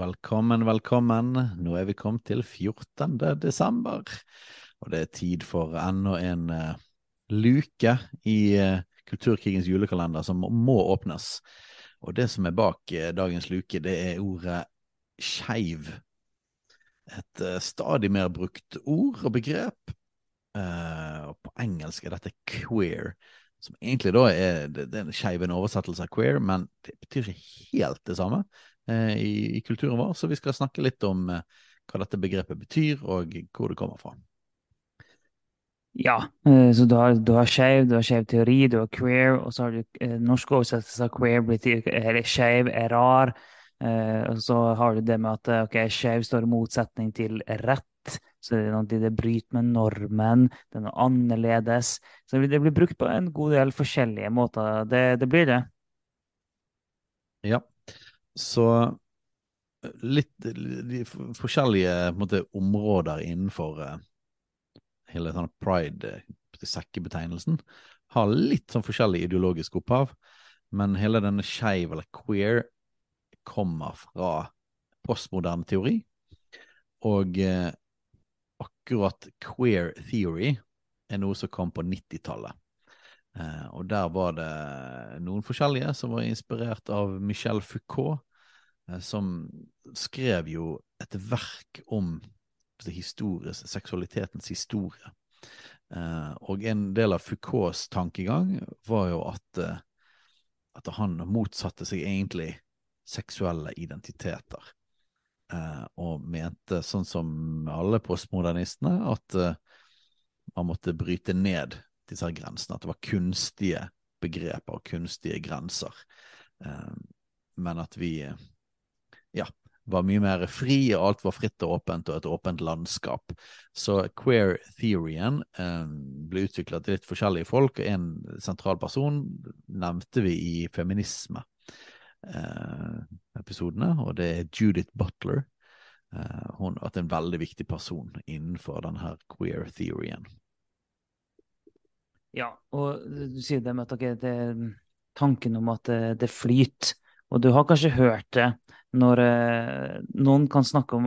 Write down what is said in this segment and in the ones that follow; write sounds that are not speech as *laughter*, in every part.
Velkommen, velkommen. Nå er vi kommet til 14. desember, og det er tid for enda en uh, luke i uh, Kulturkrigens julekalender som må åpnes. Og det som er bak uh, dagens luke, det er ordet skeiv. Et stadig mer brukt ord og begrep. og på engelsk er dette queer, som egentlig da er, det, det er en skeiv oversettelse av queer, men det betyr ikke helt det samme. Eh, i, i, kulturen vår. Så vi skal snakke litt om eh, hva dette begrepet betyr, og hvor det kommer fra. Ja, eh, så du har, du har skeiv, du har skeiv teori, du har queer, og så har du norsk oversettelse av queer eller skeiv er rar. Eh, og så har du det med at ok, skeiv står i motsetning til rett. Så det det bryter med normen, det er noe annerledes. Så det blir brukt på en god del forskjellige måter. Det, det blir det. Ja, så eh, litt de forskjellige måte, områder innenfor uh, hele sånn pride-sekkebetegnelsen har litt sånn forskjellig ideologisk opphav, men hele denne skeiv eller queer kommer fra postmoderne teori, og eh, akkurat queer theory er noe som kom på 90-tallet. Uh, og der var det noen forskjellige som var inspirert av Michel Foucault, Eh, som skrev jo et verk om seksualitetens historie. Eh, og en del av Foucaults tankegang var jo at, eh, at han motsatte seg egentlig seksuelle identiteter. og mente, sånn som alle postmodernistene, at man måtte bryte ned disse her grensene. At det var kunstige begreper og kunstige grenser. men at vi ja, var mye mer fri, og alt var fritt og åpent, og et åpent landskap. Så queer theorien eh, ble utviklet til litt forskjellige folk, og en sentral person nevnte vi i feminisme-episodene, eh, og det er Judith Butler. Eh, hun har vært en veldig viktig person innenfor denne queer theorien. Ja, og du sier det med at okay, det, tanken om at det, det flyter. Og du har kanskje hørt det når eh, noen kan snakke om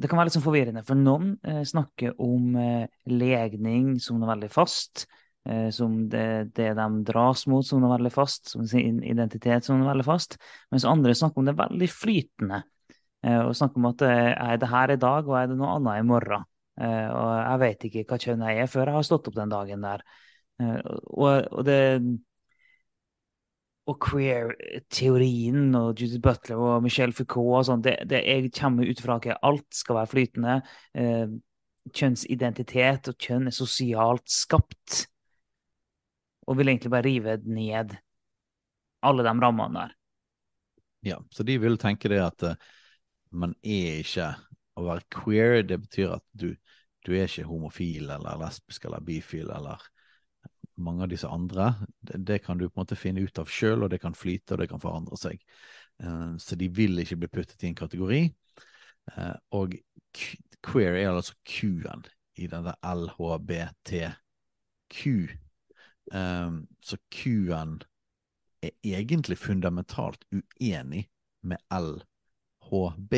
Det kan være litt sånn forvirrende, for noen eh, snakker om eh, legning som noe veldig fast. Eh, som det, det, de dras mot som noe veldig fast, som sin identitet som noe veldig fast. Mens andre snakker om det veldig flytende. Eh, og snakker om at eh, er det her i dag, og er det noe annet i morgen? og jeg vet ikke hva kjønn jeg er før jeg har stått opp den dagen der. Og, og det og queer-teorien og Judith Butler og Michelle Foucault og sånn, det, det, jeg kommer ut fra at alt skal være flytende. Eh, kjønnsidentitet og kjønn er sosialt skapt. Og vil egentlig bare rive ned alle de rammene der. Ja, så de vil tenke det at uh, man er ikke Å være queer, det betyr at du, du er ikke homofil eller lesbisk eller bifil eller mange av disse andre, det, det, kan du på en måte finne ut av sjøl, og det kan flyte, og det kan forandre seg. Uh, så de vil ikke bli puttet i en kategori. Uh, og queer er altså Q-en i denne LHBTQ. Um, eh, så Q-en er egentlig fundamentalt uenig med LHB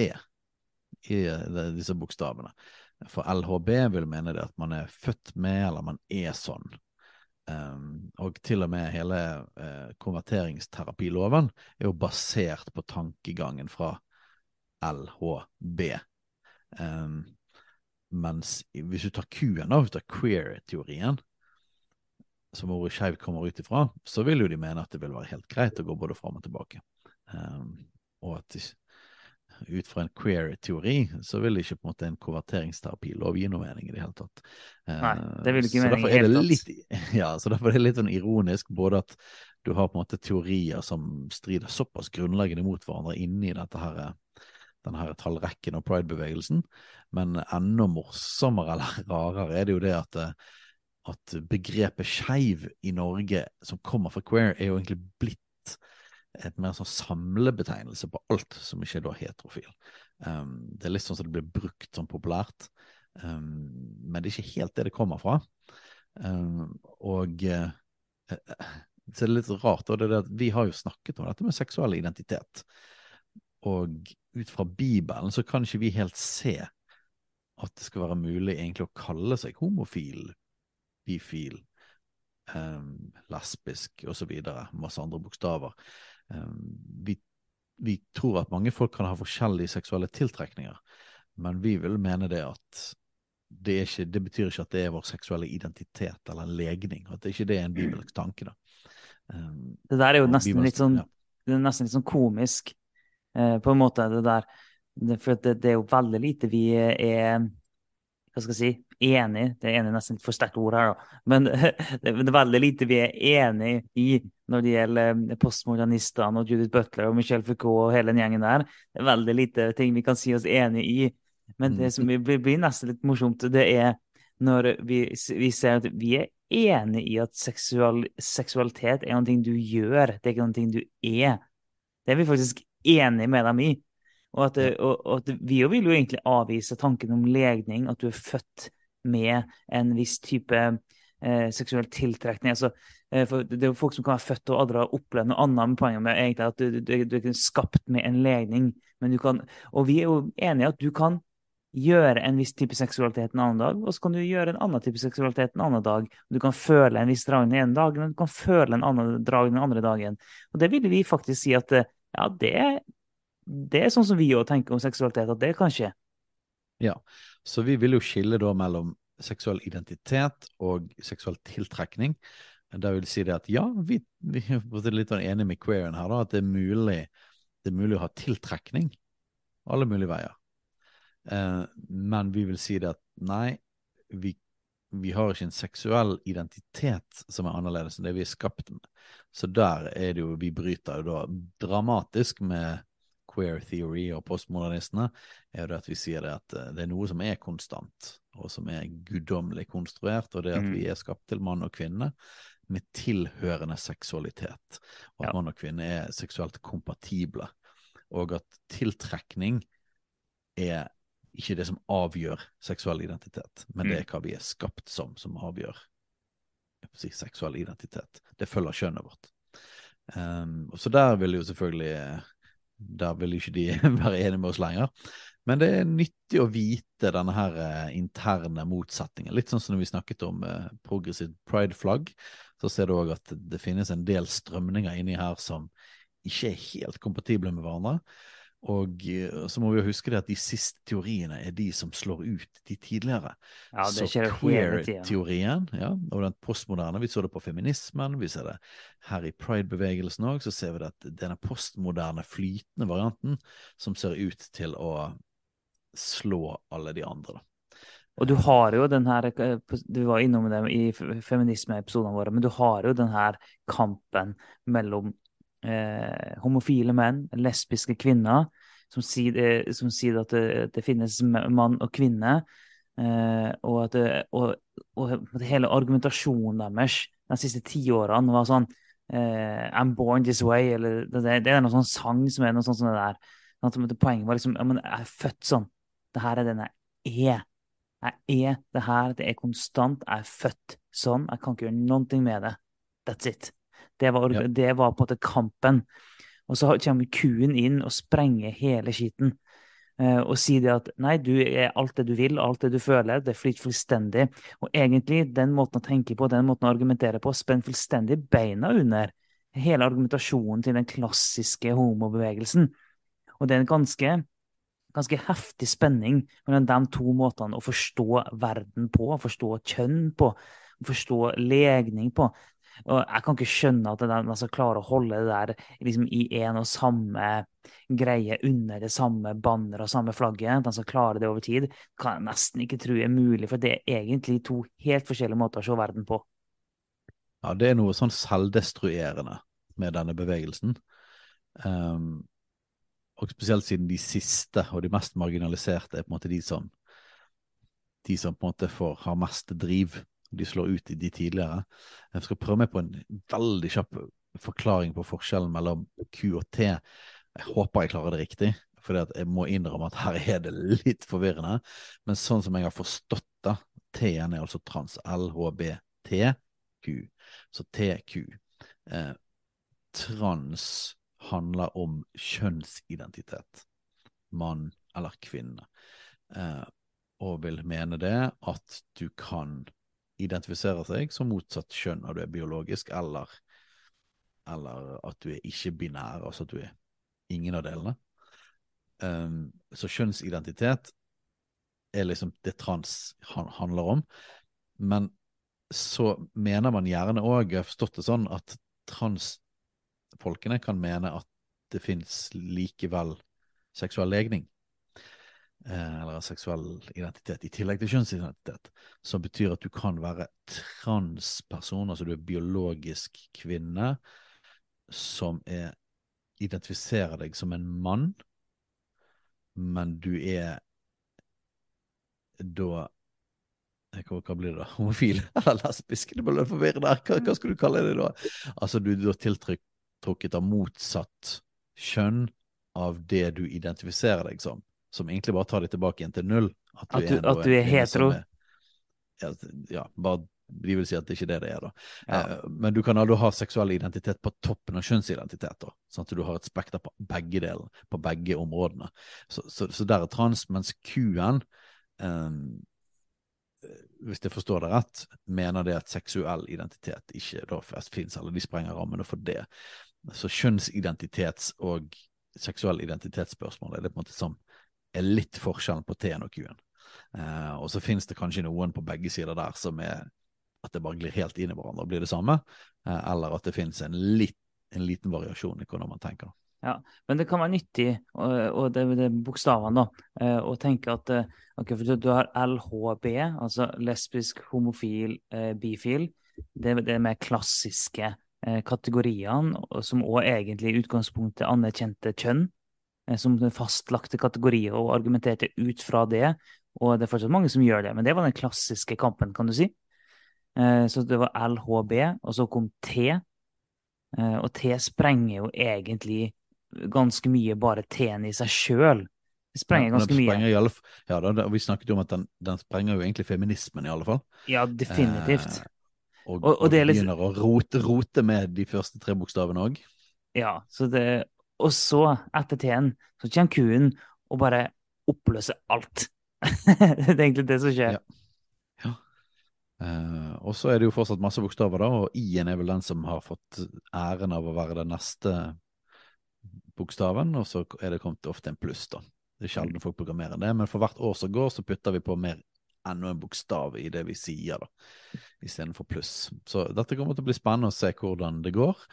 i disse bokstavene. For LHB vil mene det at man er født med, eller man er sånn. Um, og til og med hele uh, konverteringsterapiloven er jo basert på tankegangen fra LHB. Um, mens hvis du tar Q-en du av queer-teorien, som ordet skeiv kommer ut ifra, så vil jo de mene at det vil være helt greit å gå både fram og tilbake. Um, og at ut fra en queer-teori, så vil ikke på en måte en konverteringsterapi-lov gi noe mening i det hele tatt. Nei, det vil ikke mening i det hele tatt. Litt, *laughs* ja, så derfor er det litt sånn ironisk både at du har på en måte teorier som strider såpass grunnleggende mot hverandre inni dette her, denne her tallrekken og pride-bevegelsen. Men enda morsommere eller *laughs* rarere er det jo det at, at begrepet skeiv i Norge, som kommer fra queer, er jo egentlig blitt et mer sånn samlebetegnelse på alt som ikke er da heterofil. Um, det er litt sånn som det blir brukt sånn populært, um, men det er ikke helt det det kommer fra. Um, og uh, så det litt rart, og det er at vi har jo snakket om dette med seksuell identitet. Og ut fra Bibelen så kan ikke vi helt se at det skal være mulig egentlig å kalle seg homofil, bifil, um, lesbisk osv. Masse andre bokstaver. Um, vi, vi, tror at mange folk kan ha forskjellige seksuelle tiltrekninger, men vi vil mene det at det, ikke, det betyr ikke at det er vår seksuelle identitet eller en legning. At det ikke det er en bibelsk tanke. da. Um, det der er jo nesten litt sånn, ja. nesten litt sånn komisk, eh, på en måte, det der. For det, det, er jo veldig lite vi er hva skal jeg si, enig Det er enig nesten for sterkt ord her, da. Men *laughs* det, er veldig lite vi er enig i når det gjelder eh, postmodernistene og Judith Butler og Michelle Foucault og hele den gjengen der. Det er veldig lite ting vi kan si oss enig i. Men det mm. som blir nesten litt morsomt, det er når vi, vi ser at vi er enig i at seksual, seksualitet er noe du gjør, det er ikke noe du er. Det er vi faktisk enig med dem i. Og at, og, og at vi vil jo egentlig avvise tanken om legning, at du er født med en viss type eh, seksuell tiltrekning. Altså, eh, det er jo folk som kan være født og aldri har opplevd noe annet. med poenget med egentlig at du, du, du, er skapt med en legning. Men kan, og vi er jo enige at du kan gjøre en viss type seksualitet en annen dag, og så kan du gjøre en annen type seksualitet en annen dag. Du kan føle en viss drag den ene dagen, og du kan føle en annen drag den andre dagen. Og det ville vi faktisk si at ja, det, det er sånn som vi òg tenker om seksualitet, at det kan skje. Ja, så vi vil jo skille da mellom seksuell identitet og seksuell tiltrekning. Da vil si det at ja, vi, vi er litt enige med queeren her, da, at det er, mulig, det er mulig å ha tiltrekning alle mulige veier. Eh, men vi vil si det at nei, vi, vi, har ikke en seksuell identitet som er annerledes enn det vi er skapt med. Så der er det jo Vi bryter jo da dramatisk med queer theory og postmodernistene, er jo det at vi sier det at eh, det er noe som er konstant, og som er guddommelig konstruert, og det at vi mm. er skapt til mann og kvinne med tilhørende seksualitet, og at ja. mann og kvinne er seksuelt kompatible, og at tiltrekning er ikke det som avgjør seksuell identitet, men det er mm. hva vi er skapt som, som avgjør si, seksuell identitet. Det følger kjønnet vårt. Um, så der vil jo selvfølgelig Der vil ikke de *laughs* være enige med oss lenger. Men det er nyttig å vite denne her uh, interne motsetningen. Litt sånn som når vi snakket om Progressive progressivt pride-flagg, så ser du òg at det finnes en del strømninger inni her som ikke er helt kompatible med hverandre. Og eh, så må vi jo huske det at de siste teoriene er de som slår ut de tidligere. Ja, det så queer-teorien ja, og den postmoderne, vi så det på feminismen, vi ser det her i pride-bevegelsen òg, så ser vi det at denne postmoderne, flytende varianten som ser ut til å slå alle de andre. da. Og du har jo den her eh, Du var innom det i feminismeepisodene våre, men du har jo den her kampen mellom eh, homofile menn, lesbiske kvinner, som sier, eh, som sier at det, det, finnes mann og kvinne. Eh, og at og, og hele argumentasjonen deres de siste tiårene var sånn eh, I'm born this way, eller det, det er noen sånn sang som er noe sånt som det der. Sånn poenget var liksom jeg er født sånn. Det her er den jeg er. Jeg er det her, det er konstant. Jeg er født sånn. Jeg kan ikke gjøre noe med det. That's it. Det var, ja. det var, på en måte kampen. Og så kommer kuen inn og sprenger hele skiten. Uh, og sier det at nei, du er alt det du vil, alt det du føler, det flyter fullstendig. Og egentlig, den måten å tenke på, den måten å argumentere på, spenner fullstendig beina under hele argumentasjonen til den klassiske homobevegelsen. Og det er en ganske, ganske heftig spenning mellom de to måtene å forstå verden på, forstå kjønn på, forstå legning på. Og jeg kan ikke skjønne at de altså, klarer å holde det der liksom, i en og samme greie under det samme banner og samme flagget. At de skal klare det over tid, kan jeg nesten ikke tro er mulig. For det er egentlig to helt forskjellige måter å se verden på. Ja, det er noe sånn selvdestruerende med denne bevegelsen. Um, og spesielt siden de siste og de mest marginaliserte er på en måte de som de som på en måte får, har mest driv. De slår ut i de tidligere. Jeg skal prøve meg på en veldig kjapp forklaring på forskjellen mellom Q og T. Jeg håper jeg klarer det riktig, for jeg må innrømme at her er det litt forvirrende. Men sånn som jeg har forstått det, T-en er altså trans. LHBTQ. Så TQ. Eh, trans handler om kjønnsidentitet. Mann eller kvinne. Eh, og vil mene det at du kan identifisere seg som motsatt kjønn når du er biologisk, eller, eller at du er ikke-binær, altså at du er ingen av delene. Um, så kjønnsidentitet er liksom det trans handler om. Men så mener man gjerne òg, jeg har forstått det sånn, at transfolkene kan mene at det fins likevel seksuell legning. Eh, eller seksuell identitet, i tillegg til kjønnsidentitet, som betyr at du kan være transperson, altså du er biologisk kvinne som er, identifiserer deg som en mann, men du er da hva, hva, blir det da? *laughs* Homofil eller lesbisk? Det ble forvirrende. Hva, hva skal du kalle det da? Altså, du er da tiltrukket av motsatt kjønn av det du identifiserer deg som som egentlig bare tar det tilbake igjen til null. At du, at du, er, at du er hetero? Er, ja, bare de vil si at det ikke er det det er, da. Ja. Eh, men du kan aldri ha seksuell identitet på toppen av kjønnsidentitet. da, sånn at du har et spekter på begge deler, på begge områdene. Så, så, så der er trans, mens Q-en, eh, hvis jeg forstår det rett, mener det at seksuell identitet ikke da fins, eller de sprenger rammene for det. Så kjønnsidentitets- og seksuell identitetsspørsmål er det på en måte som er litt forskjellen på T-en og Q-en. Eh, og så finnes det kanskje noen på begge sider der som er at det bare glir helt inn i hverandre og blir det samme, eh, eller at det finnes en, litt, en, liten variasjon i hvordan man tenker. Ja, Men det kan være nyttig, og, det, er bokstavene, da, eh, å tenke at okay, du har LHB, altså lesbisk, homofil, bifil. Det, det er mer klassiske kategoriene, som òg egentlig i utgangspunktet anerkjente kjønn. Eh, som fastlagte kategorier og argumenterte ut fra det. Og det er fortsatt mange som gjør det, men det var den klassiske kampen, kan du si. Eh, så det var LHB, og så kom T. Eh, og T sprenger jo egentlig ganske mye bare T-en i seg sjøl. Det sprenger ganske mye. Alle, ja, da, Vi snakket jo om at den, den, sprenger jo egentlig feminismen, i alle fall. Ja, definitivt. Eh, og, og, og, og liksom... begynner å rote, rote, med de første tre bokstavene òg. Ja, så det, og så, etter T-en, så kommer Q-en og bare oppløser alt. *laughs* det er egentlig det som skjer. Ja. ja. Uh, og så er det jo fortsatt masse bokstaver, da, og I-en er vel den som har fått æren av å være den neste bokstaven, og så er det kommet ofte en pluss, da. Det er sjelden folk programmerer det, men for hvert år som går, så putter vi på mer enda en bokstav i det vi sier, da, istedenfor pluss. Så dette kommer til å bli spennende å se hvordan det går.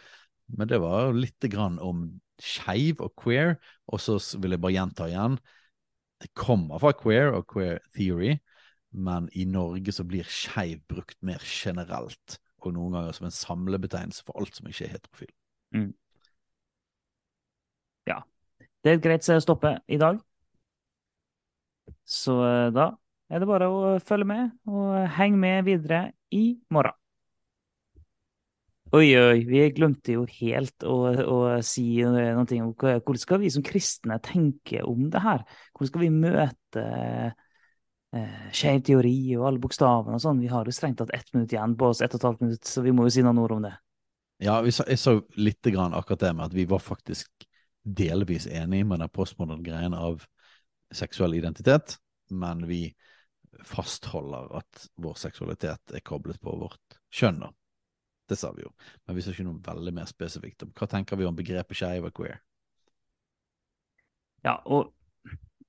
Men det var litt grann om skeiv og queer, og så vil jeg bare gjenta igjen. Det kommer fra queer og queer theory, men i Norge så blir skeiv brukt mer generelt, og noen ganger som en samlebetegnelse for alt som ikke er heterofil. Mm. Ja. Det er et greit å stoppe i dag. Så eh, da er det bare å følge med, og henge med videre i morgen. Oi, oi, vi glemte jo helt å, å si noe om hvordan skal vi som kristne tenke om det her? Hvordan skal vi møte eh, skeiv teori og alle bokstavene og sånn? Vi har jo strengt tatt ett minutt igjen på oss, ett og et halvt minutt, så vi må jo si noen ord om det. Ja, jeg så litt grann akkurat det med at vi var faktisk delvis enige med den postmoderne greien av seksuell identitet, men vi fastholder at vår seksualitet er koblet på vårt kjønn. da. Det sa vi jo. Men vi sa ikke noe veldig mer spesifikt om hva tenker vi om begrepet skeiv og queer. Ja, og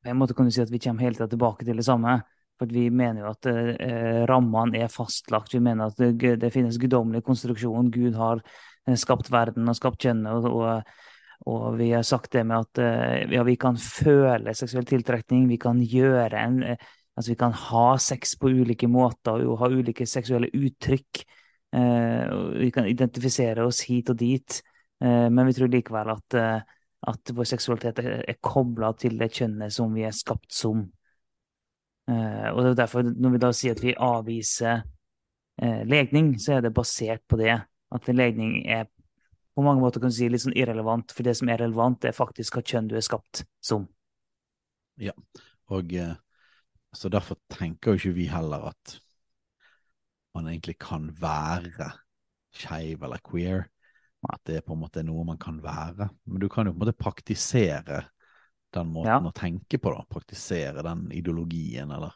på en måte kan du si at vi kommer helt tilbake til det samme. For vi mener jo at eh, rammene er fastlagt. Vi mener at det, det finnes guddommelig konstruksjon. Gud har eh, skapt verden og skapt kjønnet. Og, og, og, vi har sagt det med at eh, ja, vi kan føle seksuell tiltrekning. Vi kan gjøre en eh, Altså vi kan ha sex på ulike måter og ha ulike seksuelle uttrykk. Eh, vi kan identifisere oss hit og dit. Eh, men vi tror likevel at, eh, at vår seksualitet er, kobla til det kjønnet som vi er skapt som. Og det er derfor, når vi da sier at vi avviser legning, så er det basert på det. At legning er på mange måter kan du si litt sånn irrelevant, for det som er relevant, er faktisk hva kjønn du er skapt som. Ja, og så derfor tenker jo ikke vi heller at man egentlig kan være skeiv eller queer. At det på en måte er noe man kan være. Men du kan jo på en måte praktisere den måten Ja. å tenke på, da. Praktisere den ideologien, eller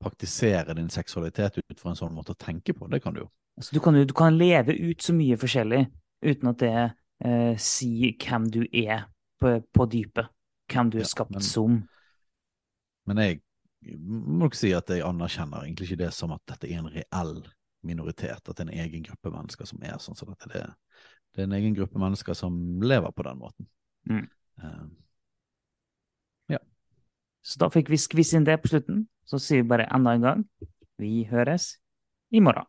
praktisere din seksualitet ut fra en sånn måte å tenke på. Det kan du jo. Altså, du, kan, du kan leve ut så mye forskjellig uten at det eh, sier hvem du er på, på dypet. Hvem du er Ja, skapt men- som. Men jeg må nok si at jeg anerkjenner egentlig ikke det som at dette er en reell minoritet, at det er en egen gruppe mennesker som er sånn sånn at Det, det er en egen gruppe mennesker som lever på den måten. Mm. Eh, Så da fikk vi skviss inn det på slutten. Så sier vi bare enda en gang vi høres i morgen.